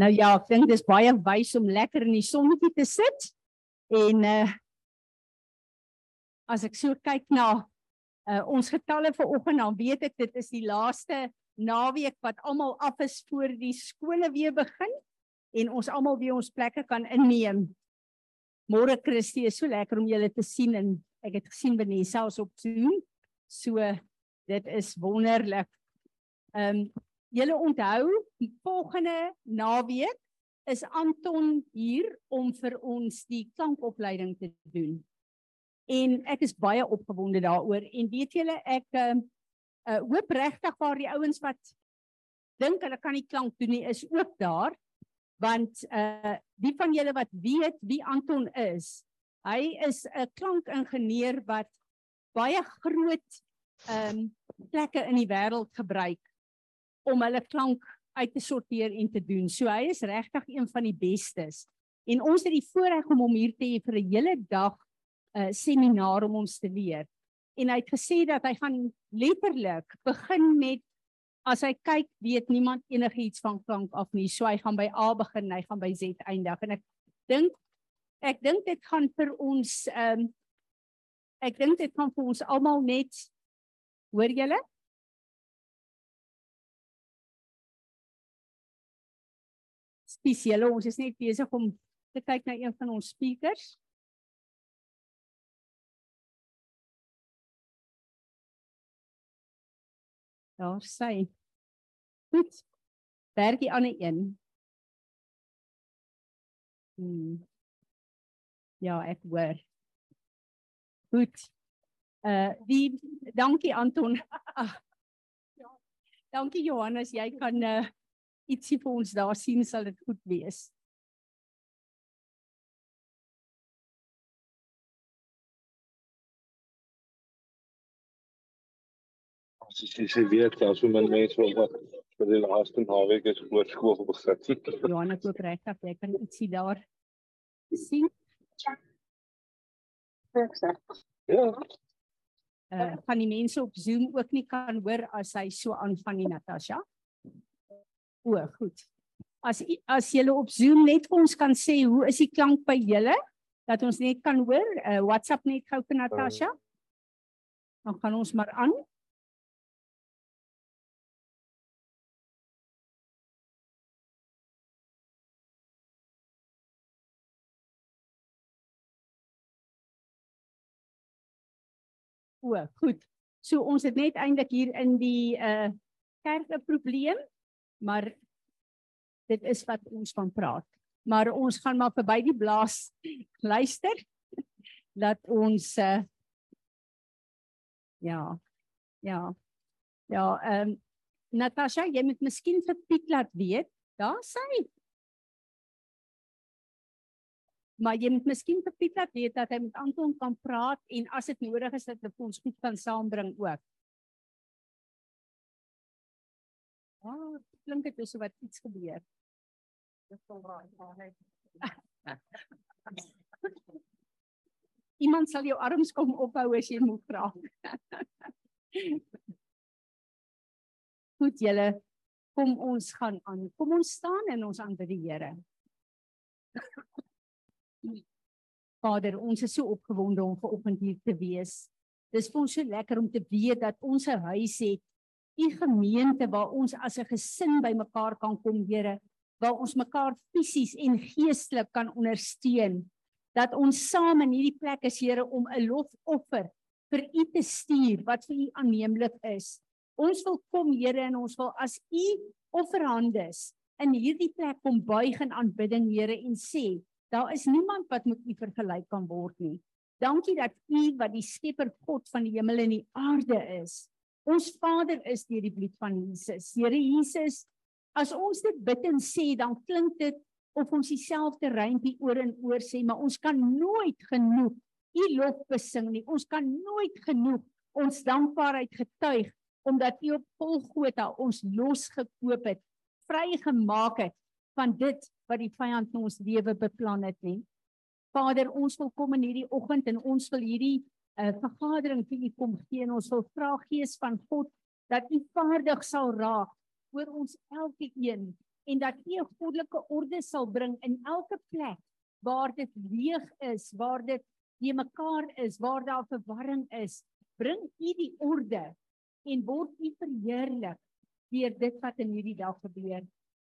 Nou ja, ek dink dis baie wys om lekker in die sonnetjie te sit. En uh as ek so kyk na uh ons getalle vir oggend dan weet ek dit is die laaste naweek wat almal af is voor die skole weer begin en ons almal weer ons plekke kan inneem. Môre Christie is so lekker om julle te sien en ek het gesien Vanessa is op Zoom. So dit is wonderlik. Ehm um, Julle onthou, die volgende naweek is Anton hier om vir ons die klankopleiding te doen. En ek is baie opgewonde daaroor en weet julle ek uh, uh hoop regtig waar die ouens wat dink hulle kan die klank doen nie is ook daar want uh die van julle wat weet wie Anton is, hy is 'n klankingenieur wat baie groot ehm um, plekke in die wêreld gebruik om hulle klank uit te sorteer en te doen. So hy is regtig een van die bestes. En ons het die voorreg om hom hier te hê vir 'n hele dag 'n uh, seminaar om ons te leer. En hy het gesê dat hy gaan letterlik begin met as hy kyk, weet niemand enigiets van klank af nie. So hy gaan by A begin, hy gaan by Z eindig. En ek dink ek dink dit gaan vir ons ehm um, ek dink dit gaan vir ons almal net hoor julle? Spesiale. Ons is net besig om te kyk na een van ons speakers. Daar sê. Goed. Aan die een. Hmm. Ja, ek hoor. Goed. Uh die dankie Anton. ja. Dankie Johannes, jy kan uh ietsie vir ons daar sien sal dit goed wees. As jy sê weet as hoe men mense wil wat vir die laaste naweek is voor skool besit. Johanna koop regtig, jy kan ietsie daar sien. Ja. Uh, van die mense op Zoom ook nie kan hoor as hy so aan van die Natasha. O, goed. As as julle op Zoom net ons kan sê hoe is die klank by julle dat ons net kan hoor. Uh, WhatsApp net gou vir Natasha. Dan gaan ons maar aan. O, goed. So ons het net eintlik hier in die uh kerk 'n probleem maar dit is wat ons van praat. Maar ons gaan maar verby die blaas luister dat ons uh, ja ja ja ehm um, Natasha jy moet miskien vir Piet laat weet daar sê maar jy moet miskien vir Piet laat weet dat hy met Anton kan praat en as dit nodig is dat hy ons goed kan saambring ook Ah, klink dit so wat iets gebeur. Dis kom raai. Iemand sal jou arms kom ophou as jy moet vra. Goed julle, kom ons gaan aan. Kom ons staan en ons aanbid die Here. Vader, ons is so opgewonde om vanoggend hier te wees. Dis vir ons so lekker om te weet dat ons 'n huis het u gemeente waar ons as 'n gesin bymekaar kan kom, Here, waar ons mekaar fisies en geestelik kan ondersteun. Dat ons saam in hierdie plek is, Here, om 'n lofoffer vir u te stuur wat vir u aanneemlik is. Ons wil kom, Here, en ons wil as u offerhandes in hierdie plek kom buig in aanbidding, Here, en sê, daar is niemand wat met u vergelyk kan word nie. Dankie dat u wat die skepper God van die hemel en die aarde is, Ons Vader is deur die bloed van Jesus. Here Jesus, as ons dit bid en sê, dan klink dit of ons dieselfde rympie oor en oor sê, maar ons kan nooit genoeg U lof besing nie. Ons kan nooit genoeg ons dankbaarheid getuig omdat U op Golgotha ons losgekoop het, vrygemaak het van dit wat die vyand in ons lewe beplan het nie. Vader, ons wil kom in hierdie oggend en ons wil hierdie 'n uh, vergadering vir u kom gee en ons wil vra Gees van God dat u vaardig sal raak oor ons elke een en dat U 'n goddelike orde sal bring in elke plek waar dit leeg is, waar dit nie mekaar is, waar daar verwarring is. Bring U die orde en word U verheerlik deur dit wat in hierdie dag gebeur.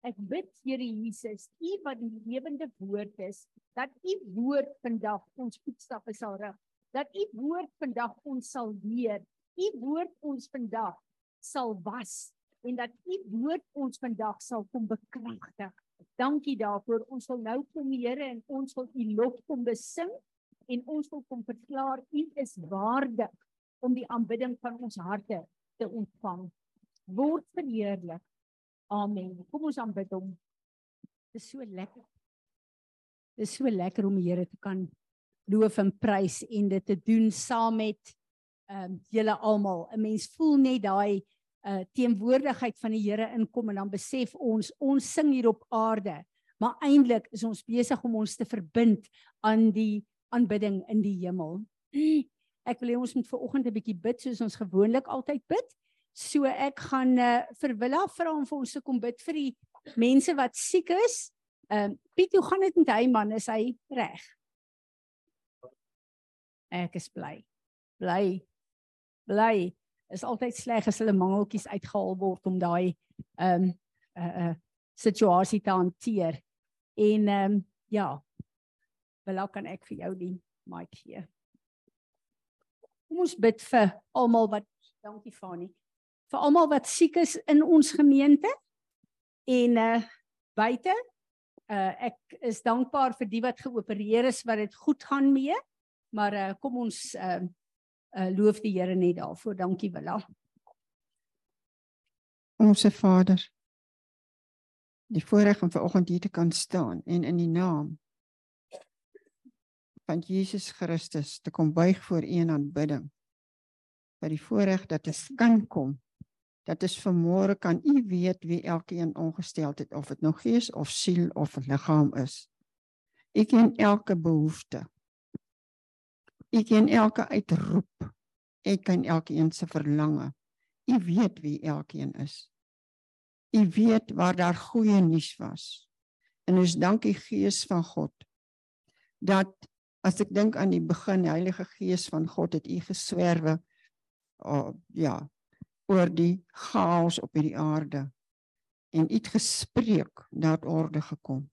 Ek bid Here Jesus, U wat die lewende woord is, dat U woord vandag ons voetstappe sal rig. Dat U woord vandag ons sal leer. U woord ons vandag sal was en dat U woord ons vandag sal kom bekragtig. Dankie daarvoor. Ons wil nou kom Here en ons wil U lof kom besing en ons wil kom verklaar U is waardig om die aanbidding van ons harte te ontvang. Word verheerlik. Amen. Kom ons aanbid hom. Dit is so lekker. Dit is so lekker om die Here te kan loof en prys en dit te doen saam met ehm um, julle almal. 'n Mens voel net daai uh teenwoordigheid van die Here inkom en dan besef ons ons sing hier op aarde, maar eintlik is ons besig om ons te verbind aan die aanbidding in die hemel. Ek wil hê ons moet ver oggend 'n bietjie bid soos ons gewoonlik altyd bid. So ek gaan uh, vir Willa vra om vir ons te kom bid vir die mense wat siek is. Ehm uh, Piet, hoe gaan dit met hy man? Is hy reg? Ek is bly. Bly. Bly is altyd sleg as hulle mangeltjies uitgehaal word om daai ehm um, uh, uh, situasie te hanteer. En ehm um, ja. Wel kan ek vir jou die mic gee. Kom ons bid vir almal wat dankie Fani. Vir almal wat siek is in ons gemeente en uh buite. Uh ek is dankbaar vir die wat geopereer is wat dit goed gaan mee. Maar uh kom ons uh uh, loof die Here net daarvoor. Dankie Willa. Onse Vader. Die voorreg om vanoggend hier te kan staan en in die naam van Jesus Christus te kom buig voor U in aanbidding. Vir die voorreg dat ons kan kom. Dat is vanmôre kan U weet wie elkeen ongestel het of dit nog gees of siel of liggaam is. U ken elke behoefte. U ken elke uitroep. U ken elkeen se verlange. U weet wie elkeen is. U weet waar daar goeie nuus was. En ons dankie Gees van God dat as ek dink aan die begin Heilige Gees van God het u geswerwe oh, ja oor die chaos op hierdie aarde en u het gespreek dat orde gekom.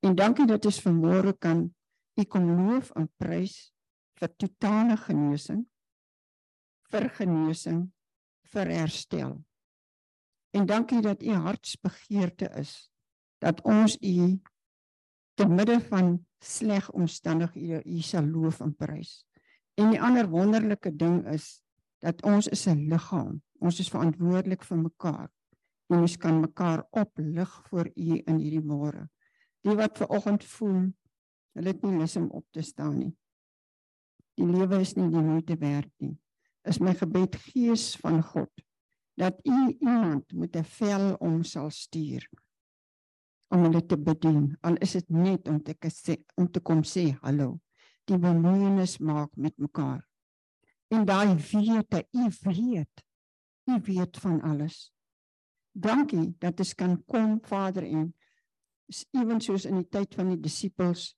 En dankie dat ons vanmôre kan u kom loof en prys vir totale genesing, vir genesing, vir herstel. En dankie dat u hartsbegeerte is dat ons u te midde van sleg omstandighede u sal loof en prys. En die ander wonderlike ding is dat ons is 'n liggaam. Ons is verantwoordelik vir mekaar. En ons kan mekaar oplig voor u in hierdie môre. Die wat ver oggend voel hulle het nie lus om op te staan nie die lewe is nie die moeite werd nie. Is my gebed gees van God dat u iemand met 'n vel om sal stuur om hulle te bedien. Al is dit net om te sê om te kom sê hallo. Die bemoeienis maak met mekaar. En daai wete, u weet, u weet van alles. Dankie dat ons kan kom Vader en ewen soos in die tyd van die disippels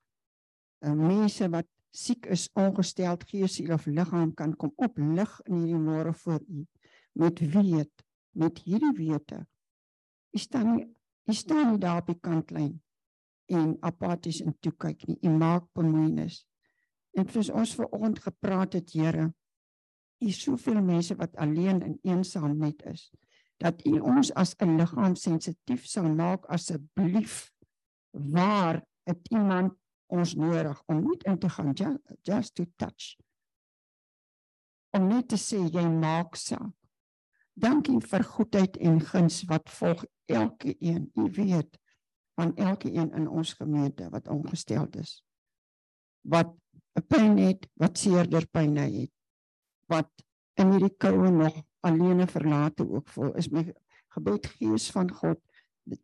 uh, mense wat siek is, ongesteld gees, siel of liggaam kan kom oplig in hierdie môre voor U met weet, met hierdie wete. U staan nie u staan nie daar op die kantlyn en apaties en toe kyk nie. U maak bemoeienis. En vir ons vanoggend gepraat het, Here, u soveel mense wat alleen en eensaam net is, dat u ons as 'n liggaam sensitief sal maak asseblief waar het iemand ons nodig om net in te gaan just, just to touch. Om net te sê jy maak saak. Dankie vir goedheid en guns wat volg elke een. U weet van elke een in ons gemeente wat ongesteld is. Wat 'n pyn het, wat seerder pyn het. Wat in hierdie koue nog alleen verlate ook voel. Is my gebed gees van God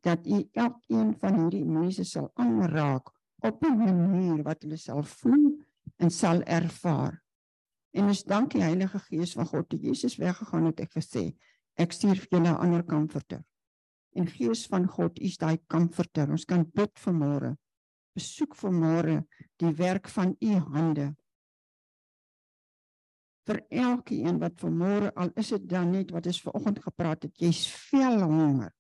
dat u elkeen van hierdie mense sal aanraak op 'n manier wat hulle sal voel en sal ervaar. En ons dank die Heilige Gees van God dat Jesus weggegaan het en gesê ek stuur vir julle 'n ander komforter. En Gees van God, is daai comforter. Ons kan bid vanmôre. Besoek vanmôre die werk van U hande. Vir elkeen wat vanmôre al is dit dan net wat ons vanoggend gepraat het, jy's veel honger.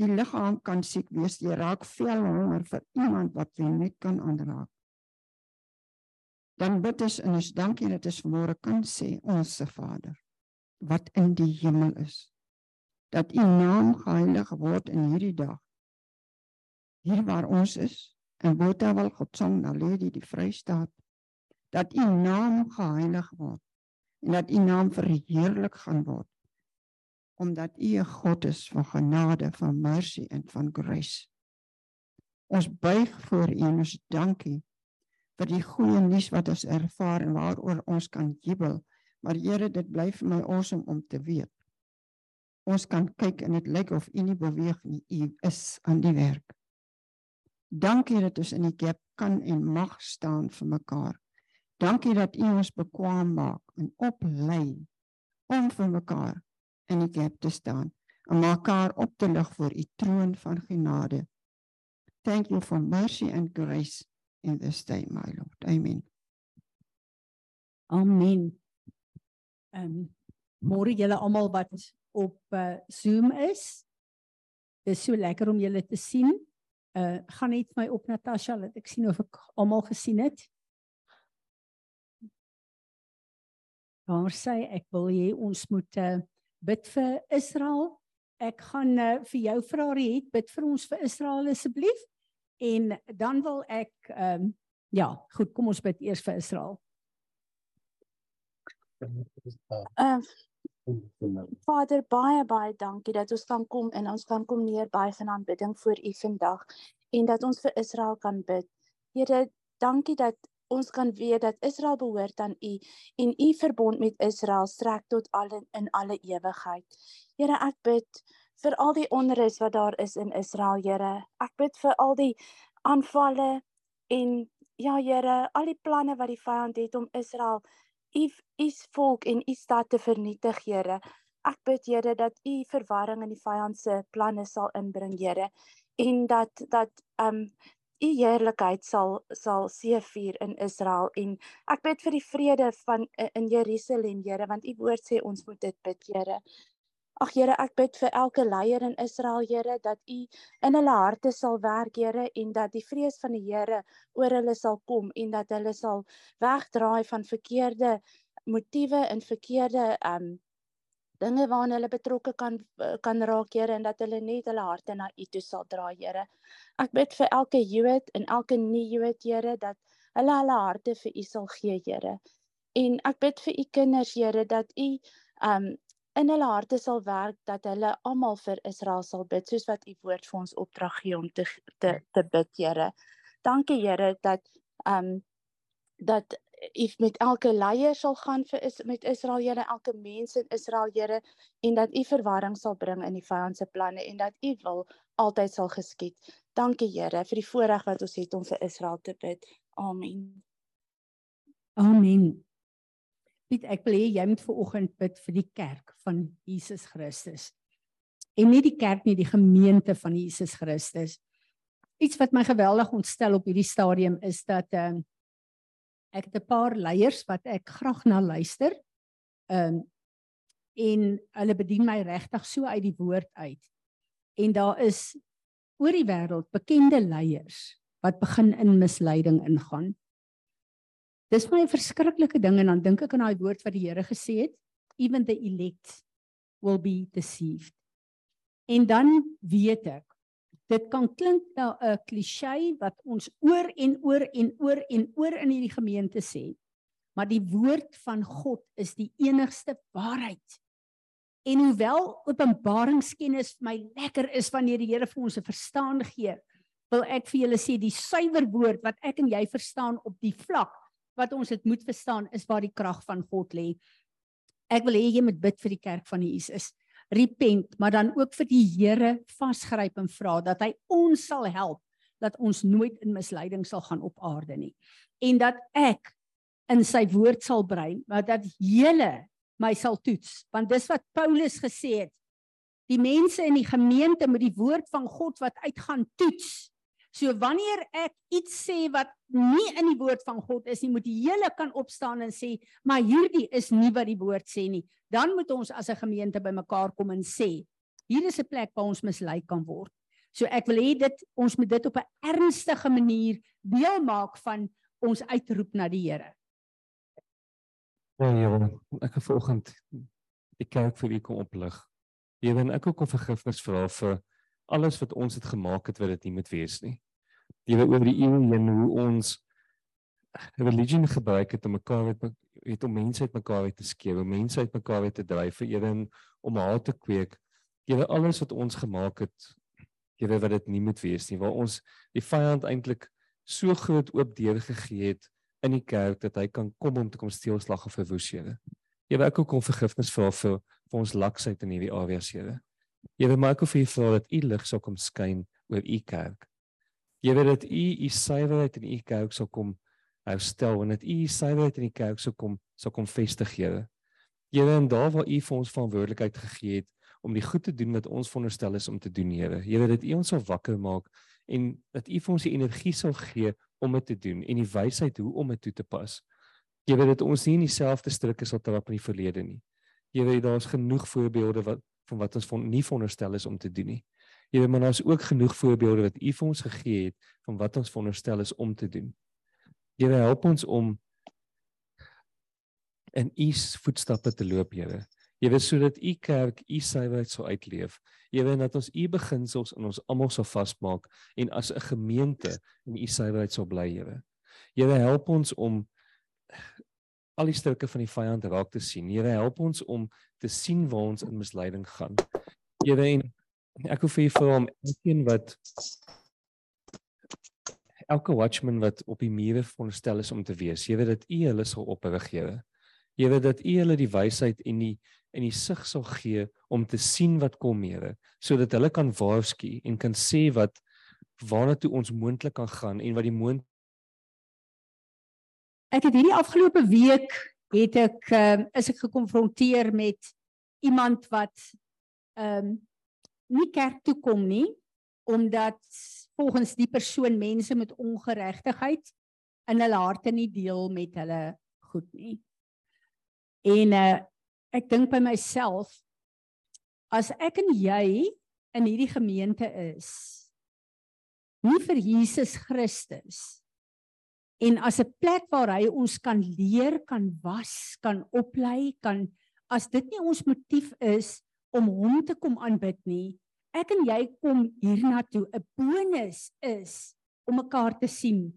Die liggaam kan siek wees, jy raak veel honger vir iemand wat jy net kan aanraak. Dan bid ons en ons dankie dat ons vanmôre kan sê ons se Vader wat in die hemel is dat u naam geheilig word in hierdie dag. Hier waar ons is, in Botawil Godsong na Lady die Vrystaat, dat u naam geheilig word en dat u naam verheerlik gaan word omdat u 'n God is van genade, van mercy en van grace. Ons buig voor u en ons dankie vir die goeie nuus wat ons ervaar en waaroor ons kan jubel. Maar Here, dit bly vir my awesome om te weet ons kan kyk en dit lyk of u nie beweeg nie u is aan die werk dankie dat ons in die gap kan en mag staan vir mekaar dankie dat u ons bekwam maak en oplei om vir mekaar in die gap te staan en mekaar op te lig voor u troon van genade thank you for mercy and grace in this day my lord amen amen ehm um, môre julle almal wat op uh, Zoom is. Dit is so lekker om julle te sien. Uh gaan net my op Natasha laat ek sien of ek almal gesien het. Daar sê ek wil hê ons moet uh, bid vir Israel. Ek gaan uh, vir jou vra Riet bid vir ons vir Israel asseblief. En dan wil ek ehm um, ja, goed, kom ons bid eers vir Israel. Uh, Vader baie baie dankie dat ons kan kom en ons kan kom neer by van aanbidding voor U vandag en dat ons vir Israel kan bid. Here, dankie dat ons kan weet dat Israel behoort aan U en U verbond met Israel strek tot al in, alle ewigheid. Here, ek bid vir al die onrus wat daar is in Israel, Here. Ek bid vir al die aanvalle en ja, Here, al die planne wat die vyand het om Israel u u volk en u stad te vernietig, Here. Ek bid Here dat u verwarring in die vyand se planne sal inbring, Here, en dat dat um u heerlikheid sal sal seëvier in Israel en ek bid vir die vrede van in Jerusalem, Here, want u woord sê ons moet dit bid, Here. Ag Here, ek bid vir elke leier in Israel, Here, dat U in hulle harte sal werk, Here, en dat die vrees van die Here oor hulle sal kom en dat hulle sal wegdraai van verkeerde motiewe en verkeerde um dinge waarna hulle betrokke kan kan raak, Here, en dat hulle net hulle harte na U toe sal draai, Here. Ek bid vir elke Jood en elke nie-Jood, Here, dat hulle hulle harte vir U sal gee, Here. En ek bid vir U kinders, Here, dat U um in hulle harte sal werk dat hulle almal vir Israel sal bid soos wat u woord vir ons opdrag gee om te te te bid Here. Dankie Here dat um, dat u met elke leier sal gaan vir is met Israel Here, elke mens in Israel Here en dat u verwarring sal bring in die vyand se planne en dat u wil altyd sal geskied. Dankie Here vir die voorreg wat ons het om vir Israel te bid. Amen. Amen. Piet, ek wil hê jy moet ver oggend bid vir die kerk van Jesus Christus. En nie die kerk nie, die gemeente van Jesus Christus. Iets wat my geweldig ontstel op hierdie stadium is dat ehm uh, ek het 'n paar leiers wat ek graag na luister. Ehm um, en hulle bedien my regtig so uit die woord uit. En daar is oor die wêreld bekende leiers wat begin in misleiding ingaan. Dis my verskriklike ding en dan dink ek aan daai woord wat die Here gesê het, even the elect will be deceived. En dan weet ek, dit kan klink na 'n klise wat ons oor en oor en oor en oor in hierdie gemeente sê, maar die woord van God is die enigste waarheid. En hoewel openbaringskennis my lekker is wanneer die Here vir ons 'n verstaan gee, wil ek vir julle sê die suiwer woord wat ek en jy verstaan op die vlak wat ons dit moet verstaan is waar die krag van God lê. Ek wil hê jy moet bid vir die kerk van Jesus. Repent, maar dan ook vir die Here vasgryp en vra dat hy ons sal help dat ons nooit in misleiding sal gaan op aarde nie. En dat ek in sy woord sal brei, maar dat julle my sal toets, want dis wat Paulus gesê het. Die mense in die gemeente met die woord van God wat uitgaan toets. So wanneer ek iets sê wat nie in die woord van God is nie, moet die hele kan opstaan en sê, maar hierdie is nie wat die woord sê nie. Dan moet ons as 'n gemeente bymekaar kom en sê, hier is 'n plek waar ons mislei kan word. So ek wil hê dit ons moet dit op 'n ernstige manier deel maak van ons uitroep na die Here. Ja, Here, ek het vanoggend die kerk vir u kom oplig. En ek kom vergifnis vra vir alles wat ons het gemaak het wat dit nie moet wees nie. Here, oor die eeue heen hoe ons religie gebruik het om mekaar met het om mense uitmekaar uit te skeer, om mense uitmekaar uit te dryf, vir Here om haat te kweek. Here, alles wat ons gemaak het Here wat dit nie moet wees nie waar ons die vyand eintlik so groot oop deur gegee het in die kerk dat hy kan kom om te kom steel slag of verwoes Here. Here ek kom vergifnis vra vir vir ons laksheid in hierdie areas Here. Here maak ek vir u vra dat u lig sal kom skyn oor u kerk. Here dat u u suiwerheid in u kerk sal kom herstel en dat u u suiwerheid in die kerk sal kom sal kom vestig Here. Here en daar waar u vir ons verantwoordelikheid gegee het om die goed te doen wat ons veronderstel is om te doen, Here. Here, dat U ons sal wakker maak en dat U vir ons die energie sal gee om dit te doen en die wysheid hoe om dit toe te pas. Here, dat ons nie in dieselfde struike sal trap in die verlede nie. Here, daar's genoeg voorbeelde wat van wat ons van nie veronderstel is om te doen nie. Here, maar daar's ook genoeg voorbeelde wat U vir ons gegee het van wat ons veronderstel is om te doen. Here, help ons om in U voetstappe te loop, Here. Jy weet sodat u kerk u suiwerheid sou uitleef. Jy weet dat ons u beginsels in ons almal sou vasmaak en as 'n gemeente in u suiwerheid sou bly, Here. Here help ons om al die stukke van die vyand raak te sien. Here help ons om te sien waar ons in misleiding gaan. Here en ek wil vir u vra om elkeen wat elke watchman wat op die mure veronderstel is om te wees, weet dat u hulle sal oprig, Here. Weet dat u hulle die wysheid en die en die sig sal gee om te sien wat kom Here sodat hulle kan waarsku en kan sê wat waarna toe ons moontlik kan gaan en wat die moond Ek het hierdie afgelope week het ek um, is ek gekonfronteer met iemand wat ehm um, nie kerk toe kom nie omdat volgens die persoon mense met ongeregtigheid in hulle harte nie deel met hulle goed nie. En uh ek dink by myself as ek en jy in hierdie gemeente is nie vir Jesus Christus en as 'n plek waar hy ons kan leer, kan was, kan oplei, kan as dit nie ons motief is om hom te kom aanbid nie, ek en jy kom hiernatoe 'n bonus is om mekaar te sien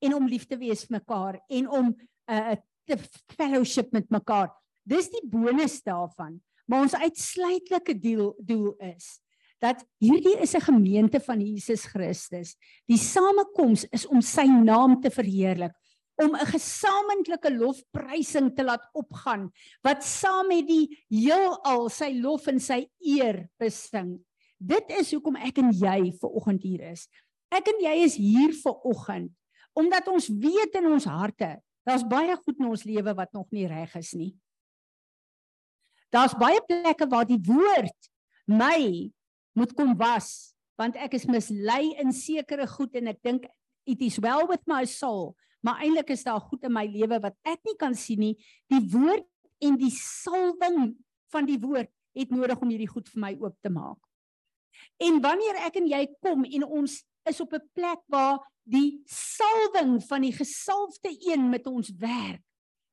en om lief te wees vir mekaar en om 'n uh, te fellowship met mekaar. Dis die bonus daarvan. Maar ons uitsluitlike doel doel is dat hierdie is 'n gemeente van Jesus Christus. Die samekoms is om sy naam te verheerlik, om 'n gesamentlike lofprysing te laat opgaan wat saam met die heelal sy lof en sy eer besing. Dit is hoekom ek en jy ver oggend hier is. Ek en jy is hier ver oggend omdat ons weet in ons harte daar's baie goed in ons lewe wat nog nie reg is nie. Daar's baie plekke waar die woord my moet kom was want ek is mislei in sekere goed en ek dink it is well with my soul maar eintlik is daar goed in my lewe wat ek nie kan sien nie. Die woord en die salwing van die woord het nodig om hierdie goed vir my oop te maak. En wanneer ek en jy kom en ons is op 'n plek waar die salwing van die gesalfde een met ons werk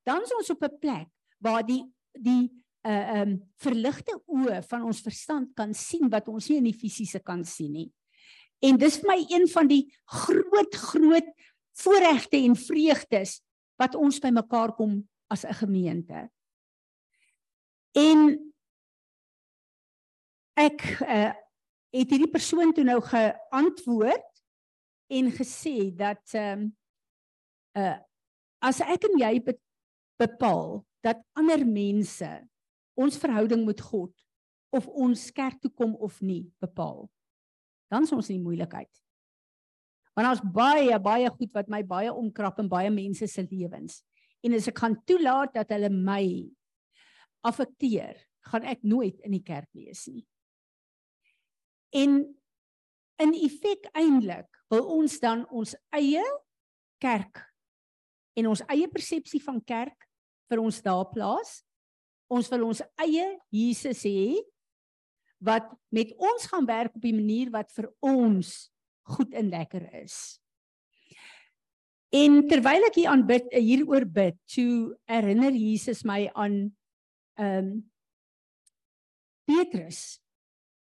dan is ons op 'n plek waar die die uh, um verligte oë van ons verstand kan sien wat ons nie in die fisiese kan sien nie. En dis vir my een van die groot groot voorregte en vreugdes wat ons by mekaar kom as 'n gemeente. En ek uh het hierdie persoon toe nou geantwoord en gesê dat ehm um, uh as ek en jy bepaal dat ander mense ons verhouding met God of ons kerk toe kom of nie bepaal. Dan is ons in moeilikheid. Want ons baie baie goed wat my baie omkrap in baie mense se lewens. En as ek gaan toelaat dat hulle my affekteer, gaan ek nooit in die kerk wees nie. En in effek eintlik wil ons dan ons eie kerk en ons eie persepsie van kerk vir ons daar plaas. Ons wil ons eie Jesus hê wat met ons gaan werk op die manier wat vir ons goed en lekker is. En terwyl ek hier aanbid hieroor bid, toe herinner Jesus my aan ehm um, Petrus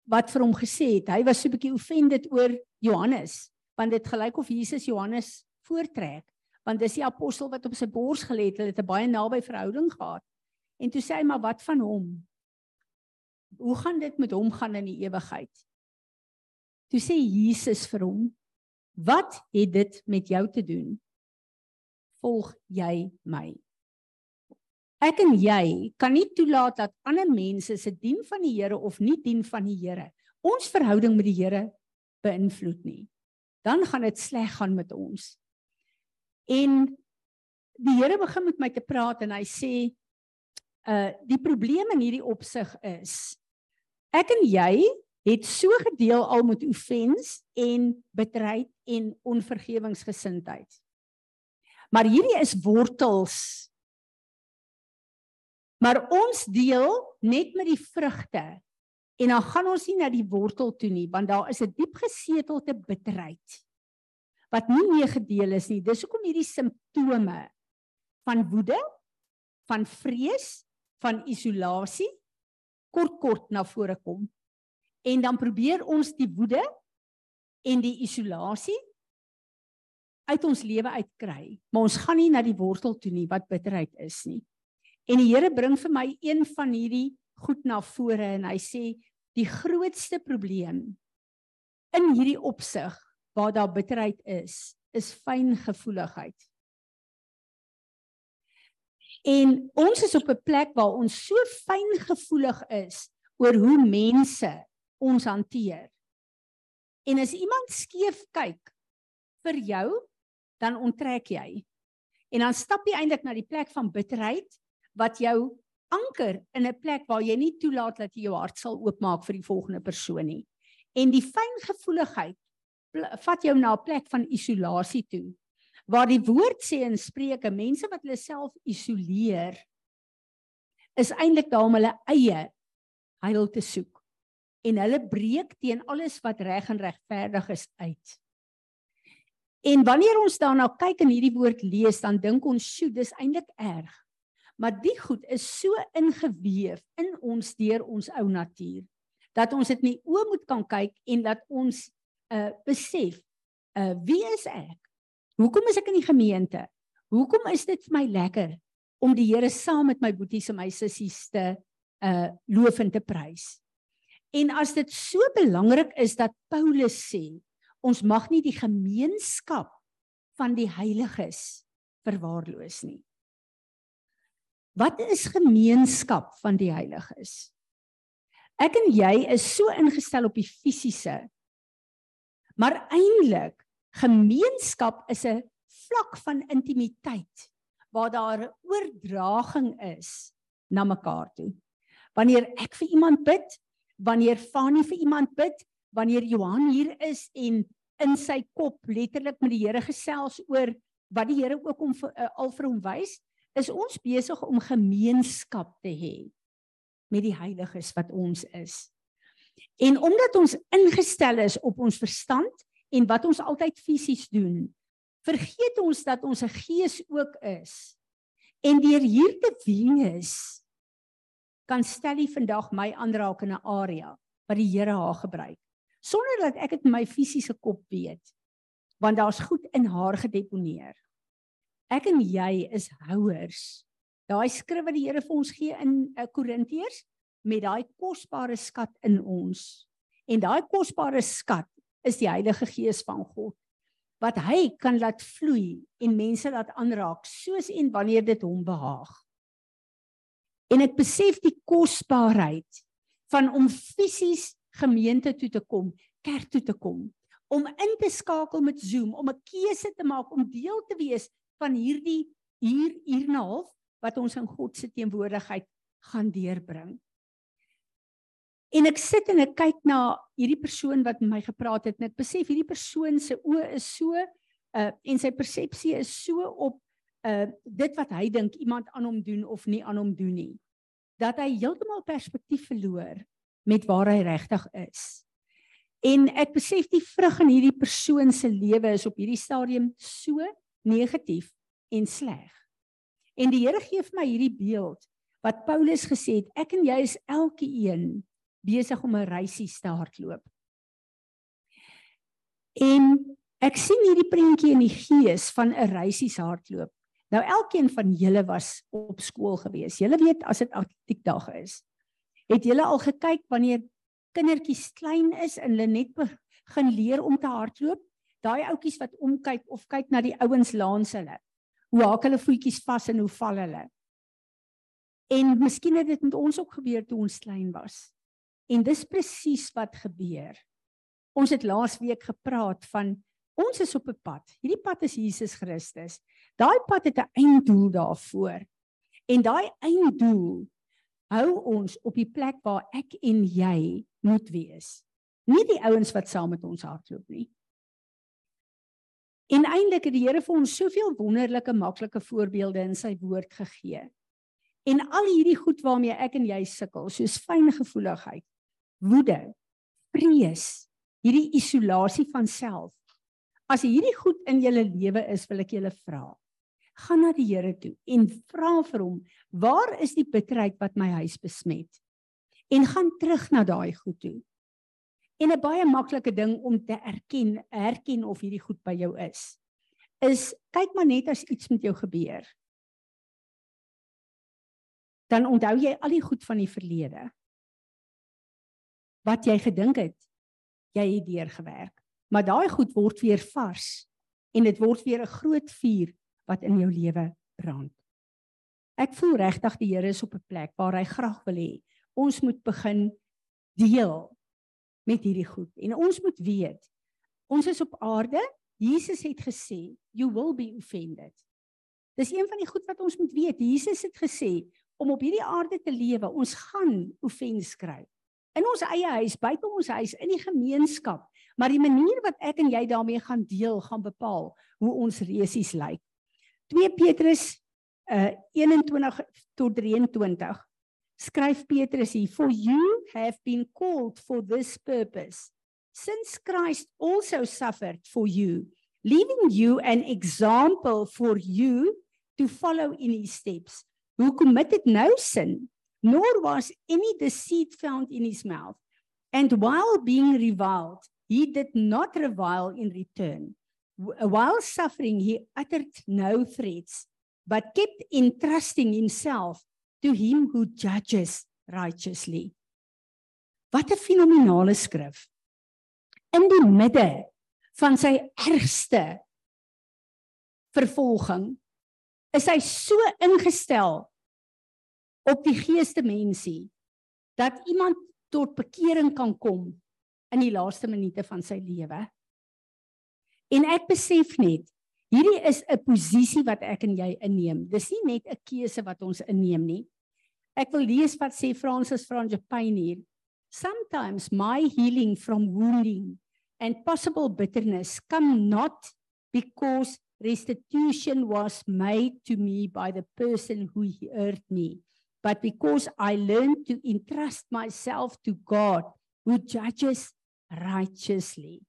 wat vir hom gesê het, hy was so 'n bietjie offended oor Johannes, want dit gelyk of Jesus Johannes voortrek, want dis die apostel wat op sy bors gelê het, hulle het 'n baie naby verhouding gehad. En toe sê hy maar wat van hom? Hoe gaan dit met hom gaan in die ewigheid? Toe sê Jesus vir hom: "Wat het dit met jou te doen? Volg jy my?" Ek en jy kan nie toelaat dat ander mense se dien van die Here of nie dien van die Here ons verhouding met die Here beïnvloed nie. Dan gaan dit sleg gaan met ons. En die Here begin met my te praat en hy sê uh die probleem in hierdie opsig is ek en jy het so gedeel al met offens en bitterheid en onvergewingsgesindheid. Maar hierdie is wortels. Maar ons deel net met die vrugte en dan gaan ons nie na die wortel toe nie want daar is 'n diep gesetelde bitterheid wat nie mee gedeel is nie. Dis hoekom hierdie simptome van woede, van vrees, van isolasie kort kort na vore kom. En dan probeer ons die woede en die isolasie uit ons lewe uitkry, maar ons gaan nie na die wortel toe nie wat bitterheid is nie. En die Here bring vir my een van hierdie goed na vore en hy sê die grootste probleem in hierdie opsig waar daar bitterheid is, is fyngevoeligheid. En ons is op 'n plek waar ons so fyngevoelig is oor hoe mense ons hanteer. En as iemand skeef kyk vir jou, dan onttrek jy. En dan stap jy eintlik na die plek van bitterheid wat jou anker in 'n plek waar jy nie toelaat dat jy jou hart sal oopmaak vir die volgende persoon nie. En die fyngevoeligheid vat jou na 'n plek van isolasie toe waar die woord sê in Spreuke mense wat hulle self isoleer is eintlik daar om hulle eie heil te soek en hulle breek teen alles wat reg en regverdig is uit. En wanneer ons daarna kyk en hierdie woord lees, dan dink ons, "Sjoe, dis eintlik erg." Maar die goed is so ingeweef in ons deur ons ou natuur dat ons dit nie oë moet kan kyk en dat ons uh besef, uh wie is ek? Hoekom is ek in die gemeente? Hoekom is dit vir my lekker om die Here saam met my boeties en my sissies te uh loof en te prys? En as dit so belangrik is dat Paulus sê, ons mag nie die gemeenskap van die heiliges verwaarloos nie. Wat is gemeenskap van die heiliges? Ek en jy is so ingestel op die fisiese. Maar eintlik Gemeenskap is 'n vlak van intimiteit waar daar oordraging is na mekaar toe. Wanneer ek vir iemand bid, wanneer Fanie vir iemand bid, wanneer Johan hier is en in sy kop letterlik met die Here gesels oor wat die Here ook om uh, al vir hom wys, is ons besig om gemeenskap te hê met die heiliges wat ons is. En omdat ons ingestel is op ons verstand en wat ons altyd fisies doen, vergeet ons dat ons 'n gees ook is. En deur hier te wees kan Stelly vandag my aanraak in 'n area wat die Here haar gebruik sonder dat ek dit met my fisiese kop weet want daar's goed in haar gedeponeer. Ek en jy is houers. Daai skrif wat die Here vir ons gee in uh, Korintiërs met daai kosbare skat in ons. En daai kosbare skat is die Heilige Gees van God wat hy kan laat vloei en mense laat aanraak soos en wanneer dit hom behaag. En ek besef die kosbaarheid van om fisies gemeente toe te kom, kerk toe te kom, om in te skakel met Zoom, om 'n keuse te maak om deel te wees van hierdie hier hier en 'n half wat ons in God se teenwoordigheid gaan deurbring. En ek sit en ek kyk na hierdie persoon wat met my gepraat het en ek besef hierdie persoon se oë is so uh en sy persepsie is so op uh dit wat hy dink iemand aan hom doen of nie aan hom doen nie dat hy heeltemal perspektief verloor met waar hy regtig is. En ek besef die vrug in hierdie persoon se lewe is op hierdie stadium so negatief en sleg. En die Here gee vir my hierdie beeld wat Paulus gesê het, ek en jy is elkeen besig om 'n reisie te hardloop. En ek sien hierdie prentjie in die gees van 'n reisie se hardloop. Nou elkeen van julle was op skool gewees. Julle weet as dit atletiekdag is. Het julle al gekyk wanneer kindertjies klein is en hulle net begin leer om te hardloop? Daai ouetjies wat omkyk of kyk na die ouens langs hulle. Hoe haak hulle voetjies vas en hoe val hulle? En miskien het dit met ons ook gebeur toe ons klein was. En dis presies wat gebeur. Ons het laas week gepraat van ons is op 'n pad. Hierdie pad is Jesus Christus. Daai pad het 'n einddoel daarvoor. En daai einddoel hou ons op die plek waar ek en jy moet wees. Nie die ouens wat saam met ons hardloop nie. En eintlik het die Here vir ons soveel wonderlike maklike voorbeelde in sy woord gegee. En al hierdie goed waarmee ek en jy sukkel, soos fyngevoeligheid, woede, vrees, hierdie isolasie van self, As hierdie goed in julle lewe is, wil ek julle vra. Gaan na die Here toe en vra vir hom, "Waar is die bitterheid wat my huis besmet?" En gaan terug na daai goed toe. En 'n baie maklike ding om te erken, erken of hierdie goed by jou is, is kyk maar net as iets met jou gebeur. Dan onthou jy al die goed van die verlede. Wat jy gedink het, jy het deurgewerk maar daai goed word weer vars en dit word weer 'n groot vuur wat in jou lewe brand. Ek voel regtig die Here is op 'n plek waar hy graag wil hê ons moet begin deel met hierdie goed en ons moet weet ons is op aarde Jesus het gesê you will be offended. Dis een van die goed wat ons moet weet. Jesus het gesê om op hierdie aarde te lewe, ons gaan offense kry. In ons eie huis, buite ons huis, in die gemeenskap, Maar die manier wat ek en jy daarmee gaan deel, gaan bepaal hoe ons resies lyk. 2 Petrus uh 21 tot 23 skryf Petrus hier for you have been called for this purpose. Since Christ also suffered for you leaving you an example for you to follow in his steps. Who committed no sin nor was any deceit found in his mouth and while being reviled He did not revile in return. While suffering, he uttered no threats, but kept entrusting himself to him who judges righteously. Wat 'n fenominale skrif. In die midde van sy ergste vervolging is hy so ingestel op die geeste mensie dat iemand tot bekering kan kom in die laaste minute van sy lewe. En ek besef net, hierdie is 'n posisie wat ek en jy inneem. Dis nie net 'n keuse wat ons inneem nie. Ek wil lees wat sê Francis Frangipane hier. Sometimes my healing from wounding and possible bitterness come not because restitution was made to me by the person who hurt me, but because I learned to entrust myself to God who judges righteously.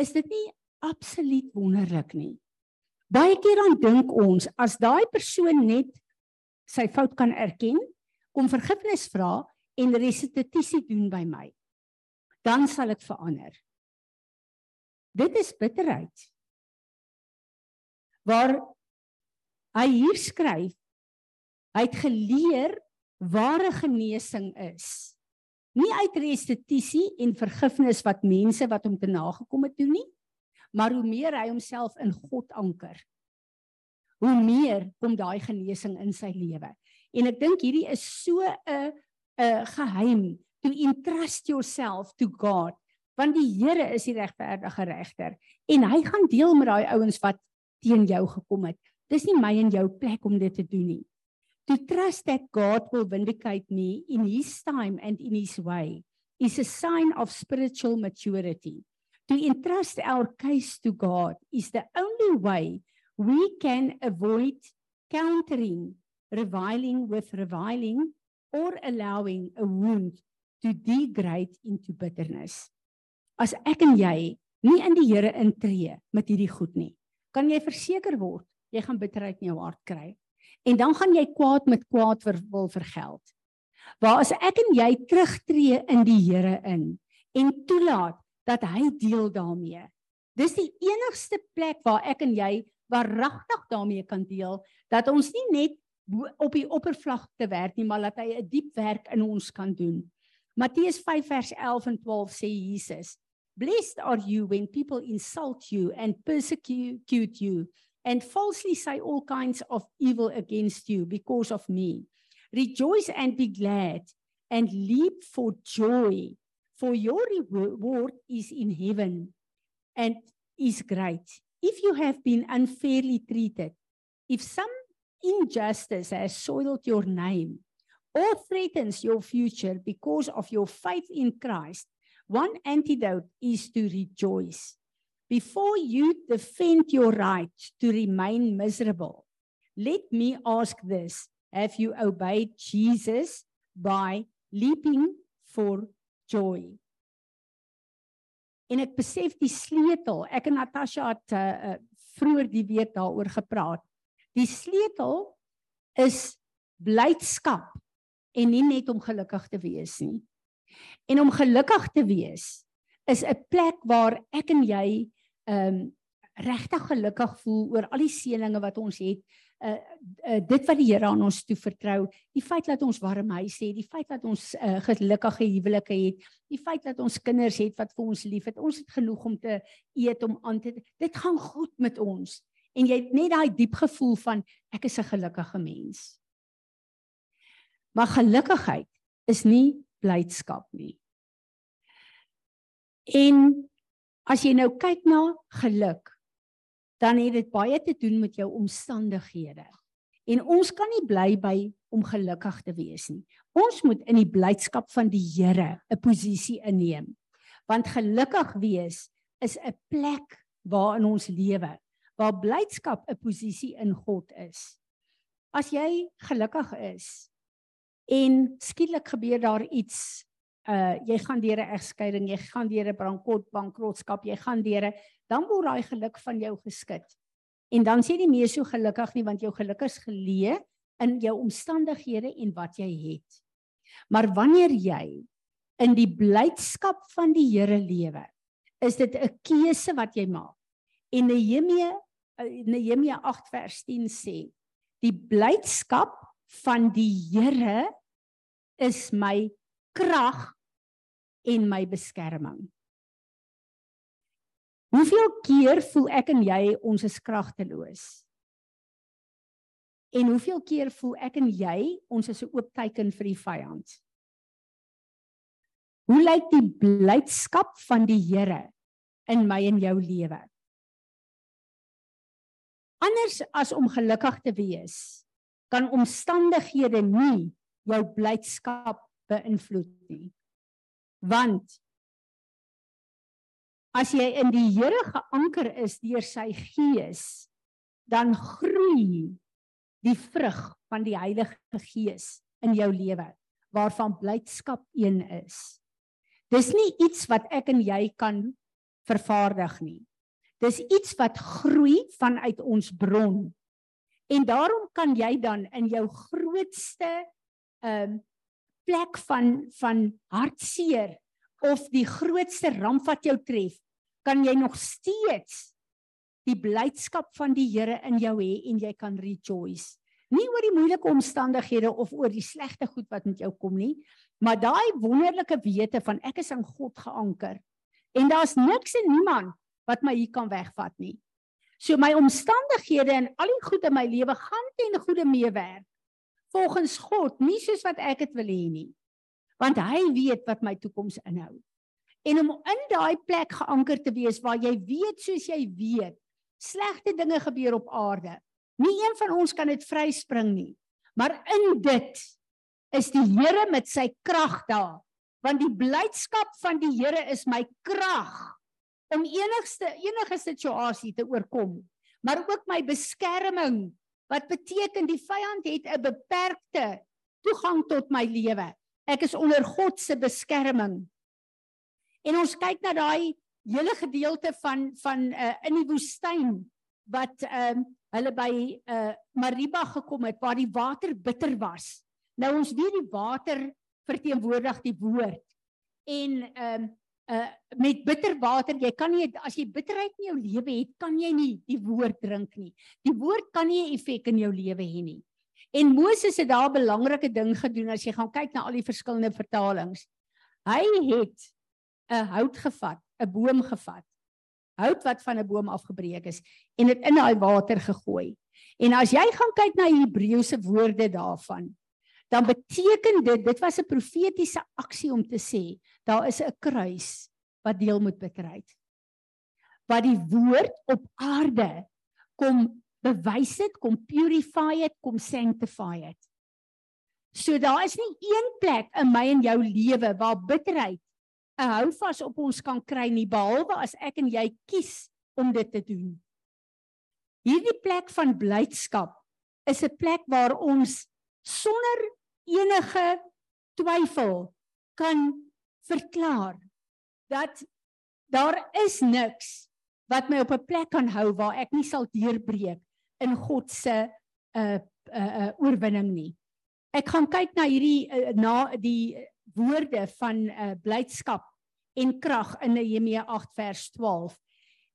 Is dit nie absoluut wonderlik nie? Baie keer dan dink ons as daai persoon net sy fout kan erken, kom vergifnis vra en restituisie doen by my, dan sal ek verander. Dit is bitterheid. Waar hy hier skryf, hy het geleer ware genesing is. Nie uit restituisie en vergifnis wat mense wat hom te nagekom het doen nie maar hoe meer hy homself in God anker hoe meer kom daai genesing in sy lewe. En ek dink hierdie is so 'n 'n geheim. To entrust yourself to God want die Here is die regverdige regter en hy gaan deel met daai ouens wat teen jou gekom het. Dis nie my en jou plek om dit te doen nie To trust that God will vindicate me in his time and in his way is a sign of spiritual maturity. To entrust our case to God is the only way we can avoid countering reviling with reviling or allowing a wound to degrade into bitterness. As ek en jy nie in die Here intree met hierdie goed nie, kan jy verseker word jy gaan bitterheid in jou hart kry. En dan gaan jy kwaad met kwaad ver, wil vergeld. Waar as ek en jy terugtreë in die Here in en toelaat dat hy deel daarmee. Dis die enigste plek waar ek en jy waaragtig daarmee kan deel dat ons nie net op die oppervlakte werk nie, maar dat hy 'n diep werk in ons kan doen. Matteus 5 vers 11 en 12 sê Jesus: Blessed are you when people insult you and persecute you and falsely say all kinds of evil against you because of me. Rejoice and be glad and leap for joy, for your reward is in heaven and is great. If you have been unfairly treated, if some injustice has soiled your name or threatens your future because of your faith in Christ, one antidote is to rejoice. Before you defend your right to remain miserable, let me ask this Have you obeyed Jesus by leaping for joy? En ek besef die sleutel, ek en Natasha het uh, uh, vroeër die week daaroor gepraat. Die sleutel is blydskap en nie net om gelukkig te wees nie. En om gelukkig te wees is 'n plek waar ek en jy ehm um, regtig gelukkig voel oor al die seëninge wat ons het. Uh, uh dit wat die Here aan ons toe vertrou, die feit dat ons warm huise het, die feit dat ons uh, gelukkige huwelike het, die feit dat ons kinders het wat vir ons lief het, ons het genoeg om te eet om aan te dit gaan goed met ons. En jy het net daai diep gevoel van ek is 'n gelukkige mens. Maar gelukigheid is nie blydskap nie. En as jy nou kyk na geluk, dan het dit baie te doen met jou omstandighede. En ons kan nie bly by om gelukkig te wees nie. Ons moet in die blydskap van die Here 'n posisie inneem. Want gelukkig wees is 'n plek waar in ons lewe waar blydskap 'n posisie in God is. As jy gelukkig is en skielik gebeur daar iets uh jy gaan deur 'n egskeiding, jy gaan deur 'n bankrot bankrotskap, jy gaan deur dan word daai geluk van jou geskit. En dan sê jy nie meer so gelukkig nie want jou geluk is geleë in jou omstandighede en wat jy het. Maar wanneer jy in die blydskap van die Here lewe, is dit 'n keuse wat jy maak. En Nehemia uh, Nehemia 8 vers 10 sê: Die blydskap van die Here is my krag en my beskerming. Hoeveel keer voel ek en jy ons is kragteloos? En hoeveel keer voel ek en jy ons is 'n oop teken vir die vyand? Hoe lyk die blydskap van die Here in my en jou lewe? Anders as om gelukkig te wees, kan omstandighede nie jou blydskap beïnvloed nie. Want as jy in die Here geanker is deur sy gees, dan groei die vrug van die Heilige Gees in jou lewe waarvan blydskap een is. Dis nie iets wat ek en jy kan vervaardig nie. Dis iets wat groei vanuit ons bron. En daarom kan jy dan in jou grootste ehm um, plek van van hartseer of die grootste ramp wat jou tref, kan jy nog steeds die blydskap van die Here in jou hê en jy kan rejoice. Nie oor die moeilike omstandighede of oor die slegte goed wat met jou kom nie, maar daai wonderlike wete van ek is aan God geanker en daar's niks en niemand wat my hier kan wegvat nie. So my omstandighede en al die goed in my lewe gaan ten goeie meewerk volgens God, nie soos wat ek dit wil hê nie. Want hy weet wat my toekoms inhou. En om in daai plek geanker te wees waar jy weet soos jy weet, slegte dinge gebeur op aarde. Nie een van ons kan dit vryspring nie. Maar in dit is die Here met sy krag daar. Want die blydskap van die Here is my krag om enigste enige situasie te oorkom. Maar ook my beskerming wat beteken die vyand het 'n beperkte toegang tot my lewe. Ek is onder God se beskerming. En ons kyk na daai hele gedeelte van van uh, in die woestyn wat ehm uh, hulle by uh, Mariba gekom het waar die water bitter was. Nou ons weet die water verteenwoordig die woord. En ehm um, uh met bitter water, jy kan nie as jy bitterheid in jou lewe het, kan jy nie die woord drink nie. Die woord kan nie 'n effek in jou lewe hê nie. En Moses het daar 'n belangrike ding gedoen as jy gaan kyk na al die verskillende vertalings. Hy het 'n hout gevat, 'n boom gevat. Hout wat van 'n boom afgebreek is en dit in daai water gegooi. En as jy gaan kyk na Hebreëse woorde daarvan, dan beteken dit dit was 'n profetiese aksie om te sê daar is 'n kruis wat deel moet bitterheid. Wat die woord op aarde kom bewys het, kom purify het, kom sanctify het. So daar is nie een plek in my en jou lewe waar bitterheid 'n houvas op ons kan kry nie behalwe as ek en jy kies om dit te doen. Hierdie plek van blydskap is 'n plek waar ons sonder enige twyfel kan verklaar dat daar is niks wat my op 'n plek kan hou waar ek nie sal deurbreek in God se uh uh, uh oorwinning nie. Ek gaan kyk na hierdie uh, na die woorde van uh blydskap en krag in Nehemia 8 vers 12.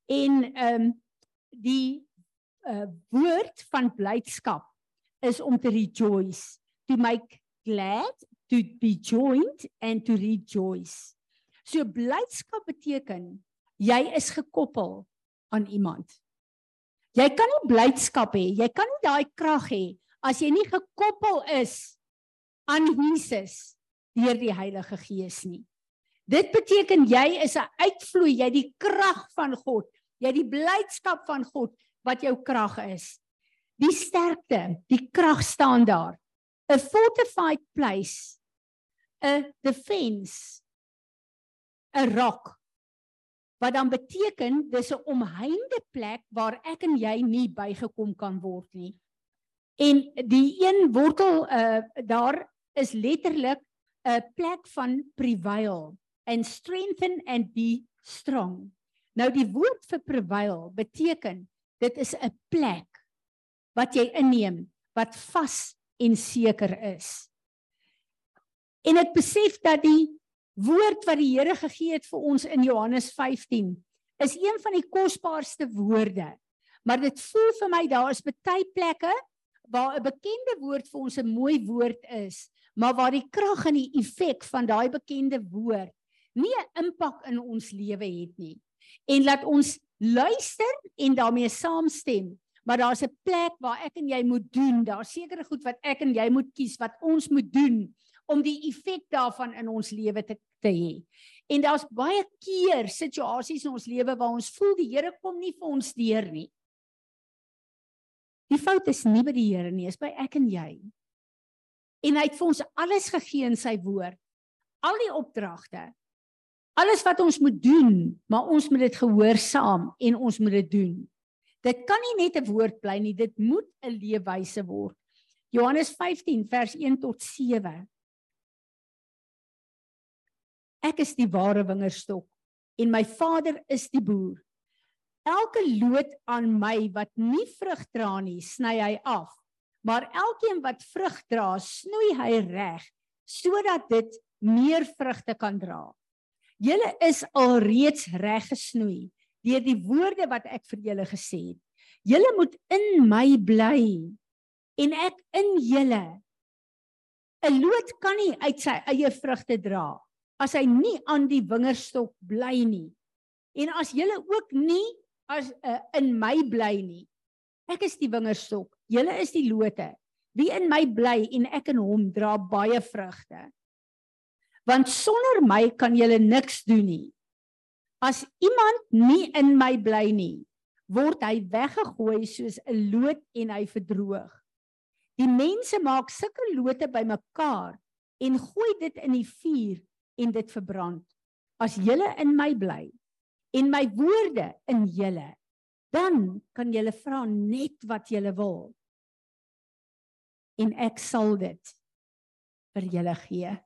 En ehm um, die uh woord van blydskap is om te rejoice, to make glad, to be joined and to rejoice. So blydskap beteken jy is gekoppel aan iemand. Jy kan nie blydskap hê, jy kan nie daai krag hê as jy nie gekoppel is aan Jesus deur die Heilige Gees nie. Dit beteken jy is 'n uitvloei, jy die krag van God, jy die blydskap van God wat jou krag is. Die sterkte, die krag staan daar. A fortified place, a defense, a rock wat dan beteken dis 'n omheinde plek waar ek en jy nie bygekom kan word nie. En die een wortel uh daar is letterlik 'n plek van prevail and strengthen and be strong. Nou die woord vir prevail beteken dit is 'n plek wat jy inneem wat vas en seker is. En ek besef dat die woord wat die Here gegee het vir ons in Johannes 15 is een van die kosbaarste woorde. Maar dit voel vir my daar is baie plekke waar 'n bekende woord vir ons 'n mooi woord is, maar waar die krag en die effek van daai bekende woord nie 'n impak in ons lewe het nie. En laat ons luister en daarmee saamstem. Maar daar's 'n plek waar ek en jy moet doen. Daar's sekere goed wat ek en jy moet kies wat ons moet doen om die effek daarvan in ons lewe te te hê. En daar's baie keer situasies in ons lewe waar ons voel die Here kom nie vir ons deur nie. Die fout is nie by die Here nie, is by ek en jy. En hy het vir ons alles gegee in sy woord. Al die opdragte. Alles wat ons moet doen, maar ons moet dit gehoorsaam en ons moet dit doen. Dit kan nie net 'n woord bly nie, dit moet 'n leefwyse word. Johannes 15 vers 1 tot 7. Ek is die ware wingerdstok en my Vader is die boer. Elke loot aan my wat nie vrug dra nie, sny hy af. Maar elkeen wat vrug dra, snoei hy reg sodat dit meer vrugte kan dra. Julle is alreeds reg gesnoei deur die woorde wat ek vir julle gesê het. Julle moet in my bly en ek in julle. 'n Loot kan nie uit sy eie vrugte dra as hy nie aan die wingerdstok bly nie. En as julle ook nie as uh, in my bly nie. Ek is die wingerdstok, julle is die lote. Wie in my bly en ek in hom dra baie vrugte. Want sonder my kan julle niks doen nie. As iemand nie in my bly nie, word hy weggegooi soos 'n loot en hy verdroog. Die mense maak sulke lote bymekaar en gooi dit in die vuur en dit verbrand. As julle in my bly en my woorde in julle, dan kan julle vra net wat julle wil. En ek sal dit vir julle gee.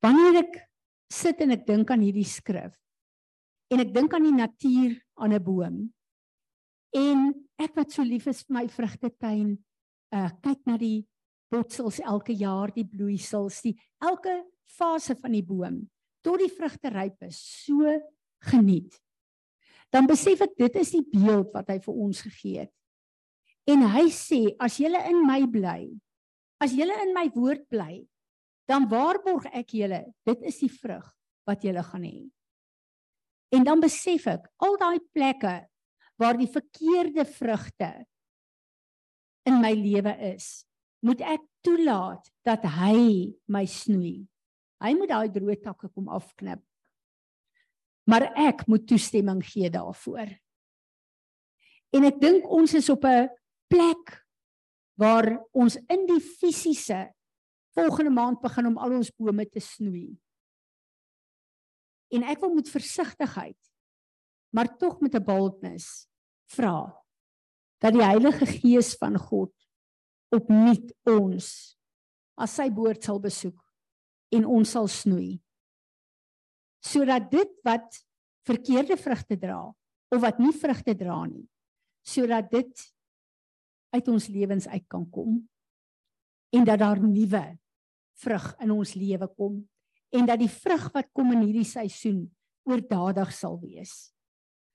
Wanneer ek sit en ek dink aan hierdie skrif en ek dink aan die natuur aan 'n boom en ek wat so lief is vir my vrugtetuin uh kyk na die botsels elke jaar die bloeisels die elke fase van die boom tot die vrugte ryp is so geniet. Dan besef ek dit is die beeld wat hy vir ons gegee het. En hy sê as jy in my bly as jy in my woord bly dan waarborg ek julle dit is die vrug wat julle gaan hê. En dan besef ek al daai plekke waar die verkeerde vrugte in my lewe is moet ek toelaat dat hy my snoei. Hy moet daai droë takke kom afknip. Maar ek moet toestemming gee daarvoor. En ek dink ons is op 'n plek waar ons in die fisiese volgende maand begin om al ons bome te snoei. En ek wil met versigtigheid maar tog met 'n boldness vra dat die Heilige Gees van God opnuut ons as sy woord sal besoek en ons sal snoei sodat dit wat verkeerde vrugte dra of wat nie vrugte dra nie sodat dit uit ons lewens uit kan kom en dat daar nuwe vrug in ons lewe kom en dat die vrug wat kom in hierdie seisoen oordadig sal wees.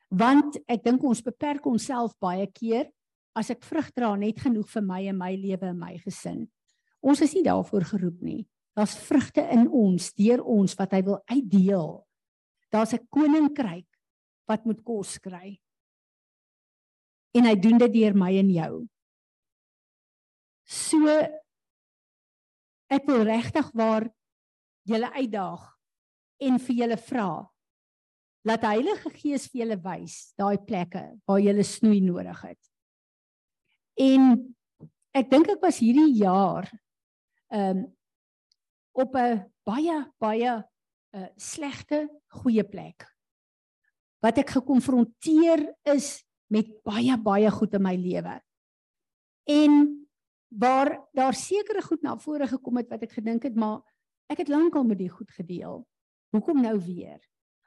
Want ek dink ons beperk onsself baie keer as ek vrug dra net genoeg vir my en my lewe en my gesin. Ons is nie daarvoor geroep nie. Daar's vrugte in ons, deur ons wat hy wil uitdeel. Daar's 'n koninkryk wat moet kos kry. En hy doen dit deur my en jou. So ek wil regtig waar julle uitdaag en vir julle vra laat die Heilige Gees vir julle wys daai plekke waar julle snoei nodig het. En ek dink ek was hierdie jaar ehm um, op 'n baie baie 'n uh, eh, slegte goeie plek. Wat ek gekonfronteer is met baie baie goed in my lewe. En waar daar sekere goed na vore gekom het wat ek gedink het maar ek het lankal met die goed gedeel. Hoekom nou weer?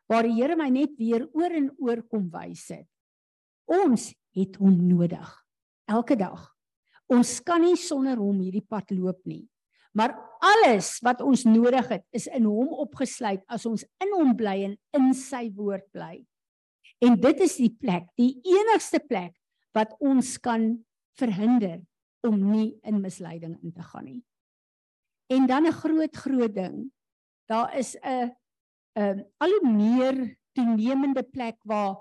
Waar die Here my net weer oor en oor kom wys het. Ons het hom nodig elke dag. Ons kan nie sonder hom hierdie pad loop nie. Maar alles wat ons nodig het is in hom opgesluit as ons in hom bly en in sy woord bly. En dit is die plek, die enigste plek wat ons kan verhinder om nie in misleiding in te gaan nie. En dan 'n groot groot ding. Daar is 'n 'n ehm, al hoe meer toenemende plek waar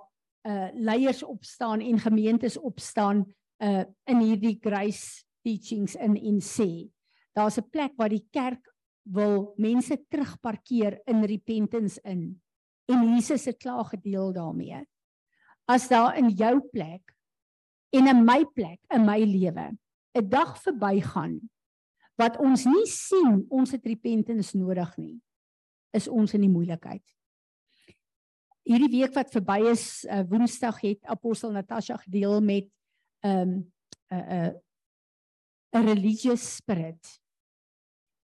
uh leiers opstaan en gemeentes opstaan uh in hierdie grace teachings in en sê daar's 'n plek waar die kerk wil mense terugparkeer in repentance in en Jesus het klaar gedeel daarmee. As daar in jou plek en in my plek in my lewe 'n dag verbygaan wat ons nie sien ons het repentance nodig nie is ons in die moeilikheid. Hierdie week wat verby is, uh, Woensdag het apostel Natasha gedeel met 'n um, 'n uh, 'n uh, religious spirit.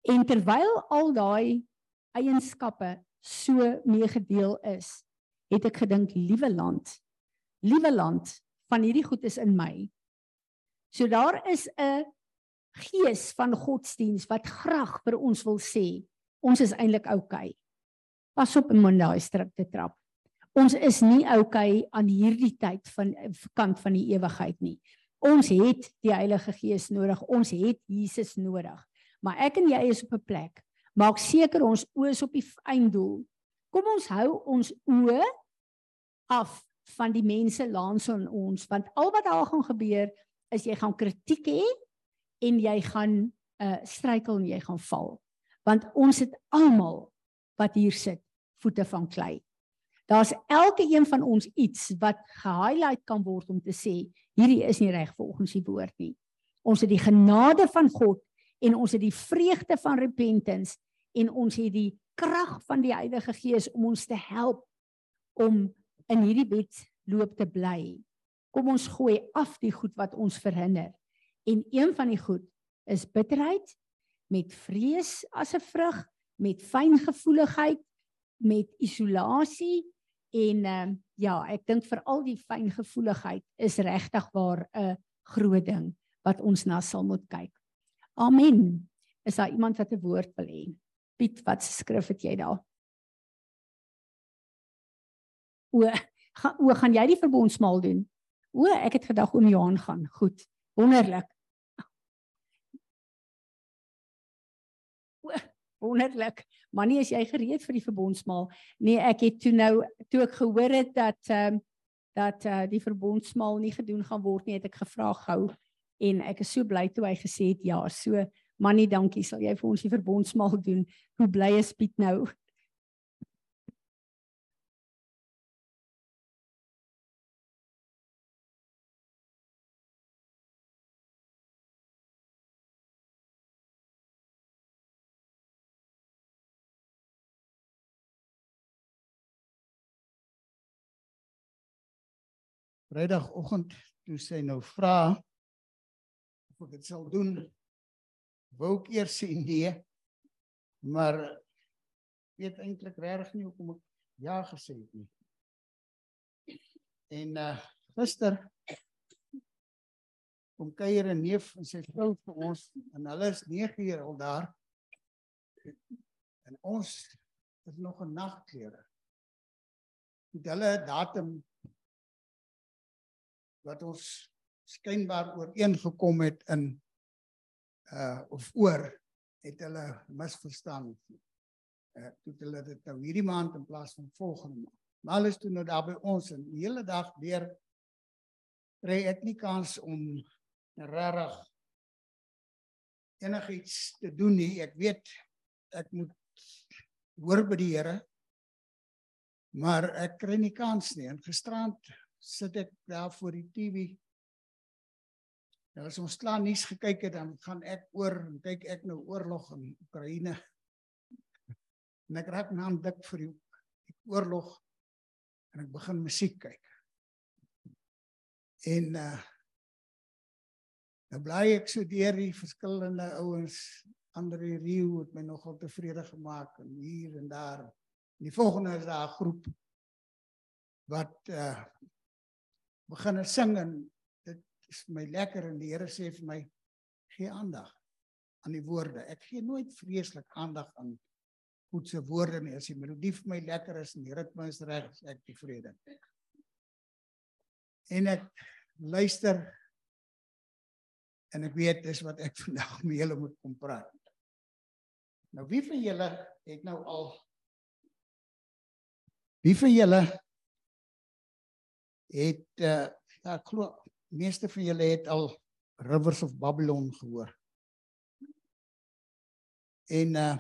En terwyl al daai eienskappe so meegedeel is, het ek gedink, liewe land, liewe land, van hierdie goed is in my. So daar is 'n gees van godsdiens wat graag vir ons wil sê ons is eintlik oukei. Okay. Pas op om in daai struik te trap. Ons is nie oukei okay aan hierdie tyd van kant van die ewigheid nie. Ons het die Heilige Gees nodig. Ons het Jesus nodig. Maar ek en jy is op 'n plek. Maak seker ons oë is op die einddoel. Kom ons hou ons oë af van die mense langs ons want al wat daar gaan gebeur is jy gaan kritiek hê en jy gaan uh struikel en jy gaan val. Want ons het almal wat hier sit voete van klei. Daar's elke een van ons iets wat gehighlight kan word om te sê hierdie is nie reg volgens die woord nie. Ons het die genade van God en ons het die vreugde van repentance en ons het die krag van die Heilige Gees om ons te help om in hierdie bed loop te bly. Kom ons gooi af die goed wat ons verhinder. En een van die goed is bitterheid met vrees as 'n vrug, met fyngevoeligheid, met isolasie en ehm uh, ja, ek dink vir al die fyngevoeligheid is regtig waar 'n groot ding wat ons na sal moet kyk. Amen. Is daar iemand wat 'n woord wil hê? Piet, wat skrif het jy daar? O, gaan o, gaan jy die verbondsmaal doen? O, ek het gedag oom Johan gaan. Goed. Wonderlik. wonderlik. Maar nie as jy gereed vir die verbondsmaal. Nee, ek het toe nou toe ek gehoor het dat ehm um, dat uh, die verbondsmaal nie gedoen gaan word nie, het ek gevra gou en ek is so bly toe hy gesê het ja. So Mannie, dankie. Sal jy vir ons die verbondsmaal doen? Hoe bly is Piet nou? Vrydagoggend toe sy nou vra of ek dit sal doen, wou ek eers sê nee. Maar weet eintlik regtig nie hoekom ek ja gesê het nie. En uh gister kom kuier 'n neef en sy vrou vir ons en hulle is 9 jaar al daar. En ons is nog 'n nagklere. Dit hulle datum wat ons skynbaar ooreengekom het in uh of oor het hulle misverstaan. Uh toe hulle dit nou hierdie maand in plaas van volgende maand. Maar hulle is toe nou daar by ons en die hele dag deur kry ek nie kans om regtig enigiets te doen nie. Ek weet ek moet hoor by die Here. Maar ek kry nie kans nie. En gisterand sit ek daar voor die TV. Nou as ons klaar nuus gekyk het, dan gaan ek oor en kyk ek nou oorlog in Oekraïne. En ek raak nou dik vir die, die oorlog en ek begin musiek kyk. En uh nou bly ek so deur die verskillende ouens, Andre Rieu het my nogal tevrede gemaak en hier en daar. En die volgende is daar 'n groep wat uh begin sing en dit is vir my lekker en die Here sê vir my gee aandag aan die woorde. Ek gee nooit vreeslik aandag aan goed se woorde nie. As die melodie vir my lekker is en die ritme is reg, is ek tevrede. En ek luister en ek weet dis wat ek vandag met julle moet kom praat. Nou wie van julle het nou al Wie van julle het uh, ja, ek glo meeste van julle het al Rivers of Babylon gehoor. En uh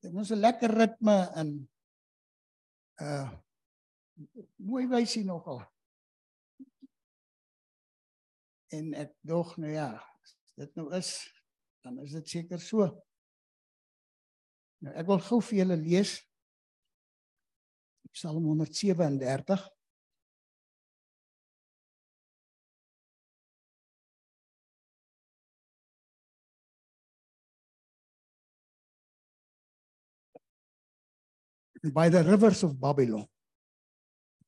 dit was 'n lekker ritme in uh mooi wysie nogal. En ek dog nou ja, dit nou is dan is dit seker so. Nou ek wil gou vir julle lees Psalm 137 by the rivers of Babylon.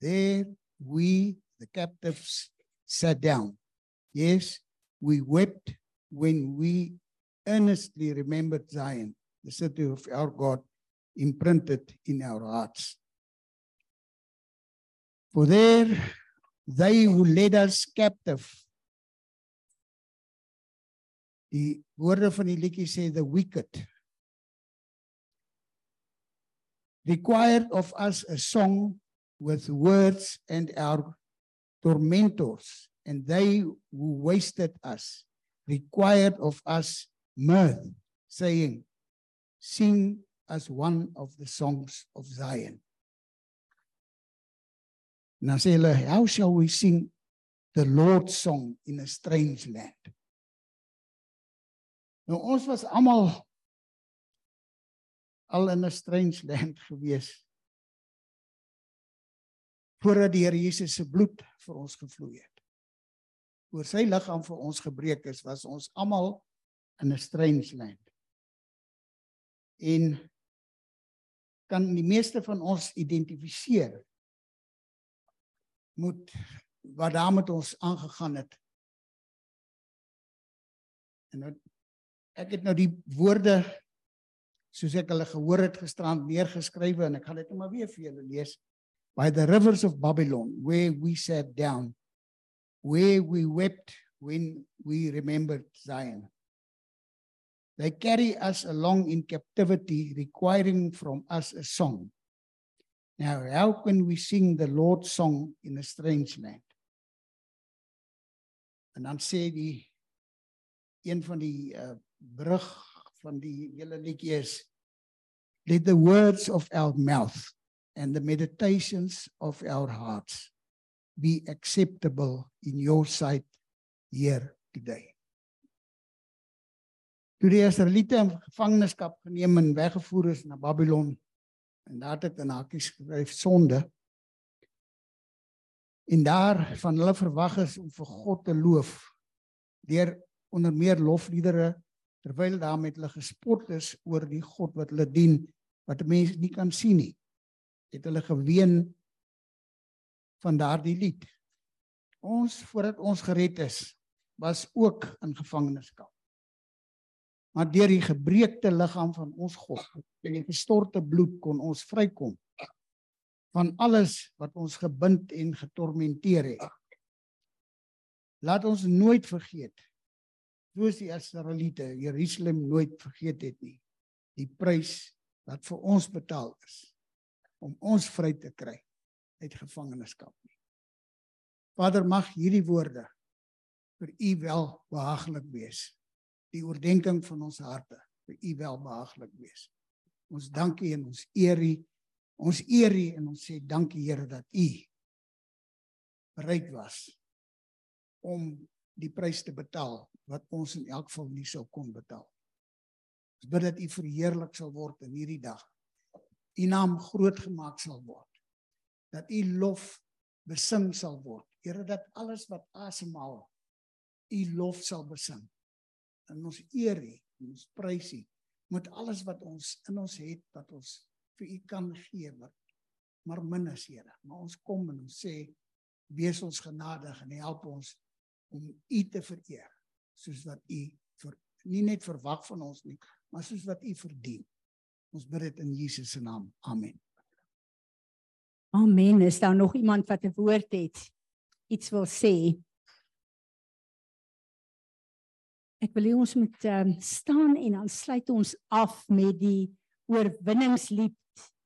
There we, the captives, sat down. Yes, we wept when we earnestly remembered Zion, the city of our God, imprinted in our hearts. For there, they who led us captive. Die woorde van die liedjie sê the wicked required of us a song with words and our tormentors and they who wasted us required of us mirth saying sing as one of the songs of Zion sê hulle, "How shall we sing the Lord's song in a strange land?" Nou ons was almal al in 'n strange land gewees voordat die Here Jesus se bloed vir ons gevloei het. Oor sy liggaam vir ons gebreek is, was ons almal in 'n strange land. En kan die meeste van ons identifiseer moet wat daar met ons aangegaan het. En nou ek het nou die woorde soos ek hulle gehoor het gisterand neergeskrywe en ek gaan dit net maar weer vir julle lees by the rivers of Babylon, where we sat down, where we wept when we remembered Zion. They carry us along in captivity, requiring from us a song. Now, how can we sing the Lord's song in a strange land? En dan sê die een van die uh, brug van die hele liedjie is let the words of our mouth and the meditations of our hearts be acceptable in your sight here today. Toe die Israeliete in gevangenskap geneem en weggevoer is na Babylon en daar het in hakies geskryf sonde en daar van hulle verwag is om vir God te loof deur onder meer lofliedere terwyl daar met hulle gespot is oor die God wat hulle dien wat mense nie kan sien nie het hulle geween van daardie lied. Ons voordat ons gered is, was ook in gevangenskap. Maar deur die gebreekte liggaam van ons God en die gestorte bloed kon ons vrykom van alles wat ons gebind en getormenteer het. Laat ons nooit vergeet soos die Israeliete Jerusalem nooit vergeet het nie die prys wat vir ons betaal is om ons vry te kry uit gevangenskap nie. Vader mag hierdie woorde vir u wel behaaglik wees. Die oordeenking van ons harte vir u wel behaaglik wees. Ons dankie en ons eer u. Ons eer u en ons sê dankie Here dat u bereid was om die prys te betaal wat ons in elk geval nie sou kon betaal. Ons bid dat u verheerlik sal word in hierdie dag u naam groot gemaak sal word. Dat u lof besing sal word. Here dat alles wat asemhaal u lof sal besing. En ons eer u, ons prys u met alles wat ons in ons het wat ons vir u kan gee wat maar min is Here. Maar ons kom en ons sê wees ons genadig en help ons om u te vereer soos wat u vir nie net verwag van ons nie, maar soos wat u verdien. Ons bid dit in Jesus se naam. Amen. Amen. Is daar nog iemand wat 'n woord het? Iets wil sê? Ek wil hê ons moet um, staan en dan sluit ons af met die oorwinningslied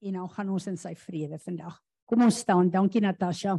en dan gaan ons in sy vrede vandag. Kom ons staan. Dankie Natasha.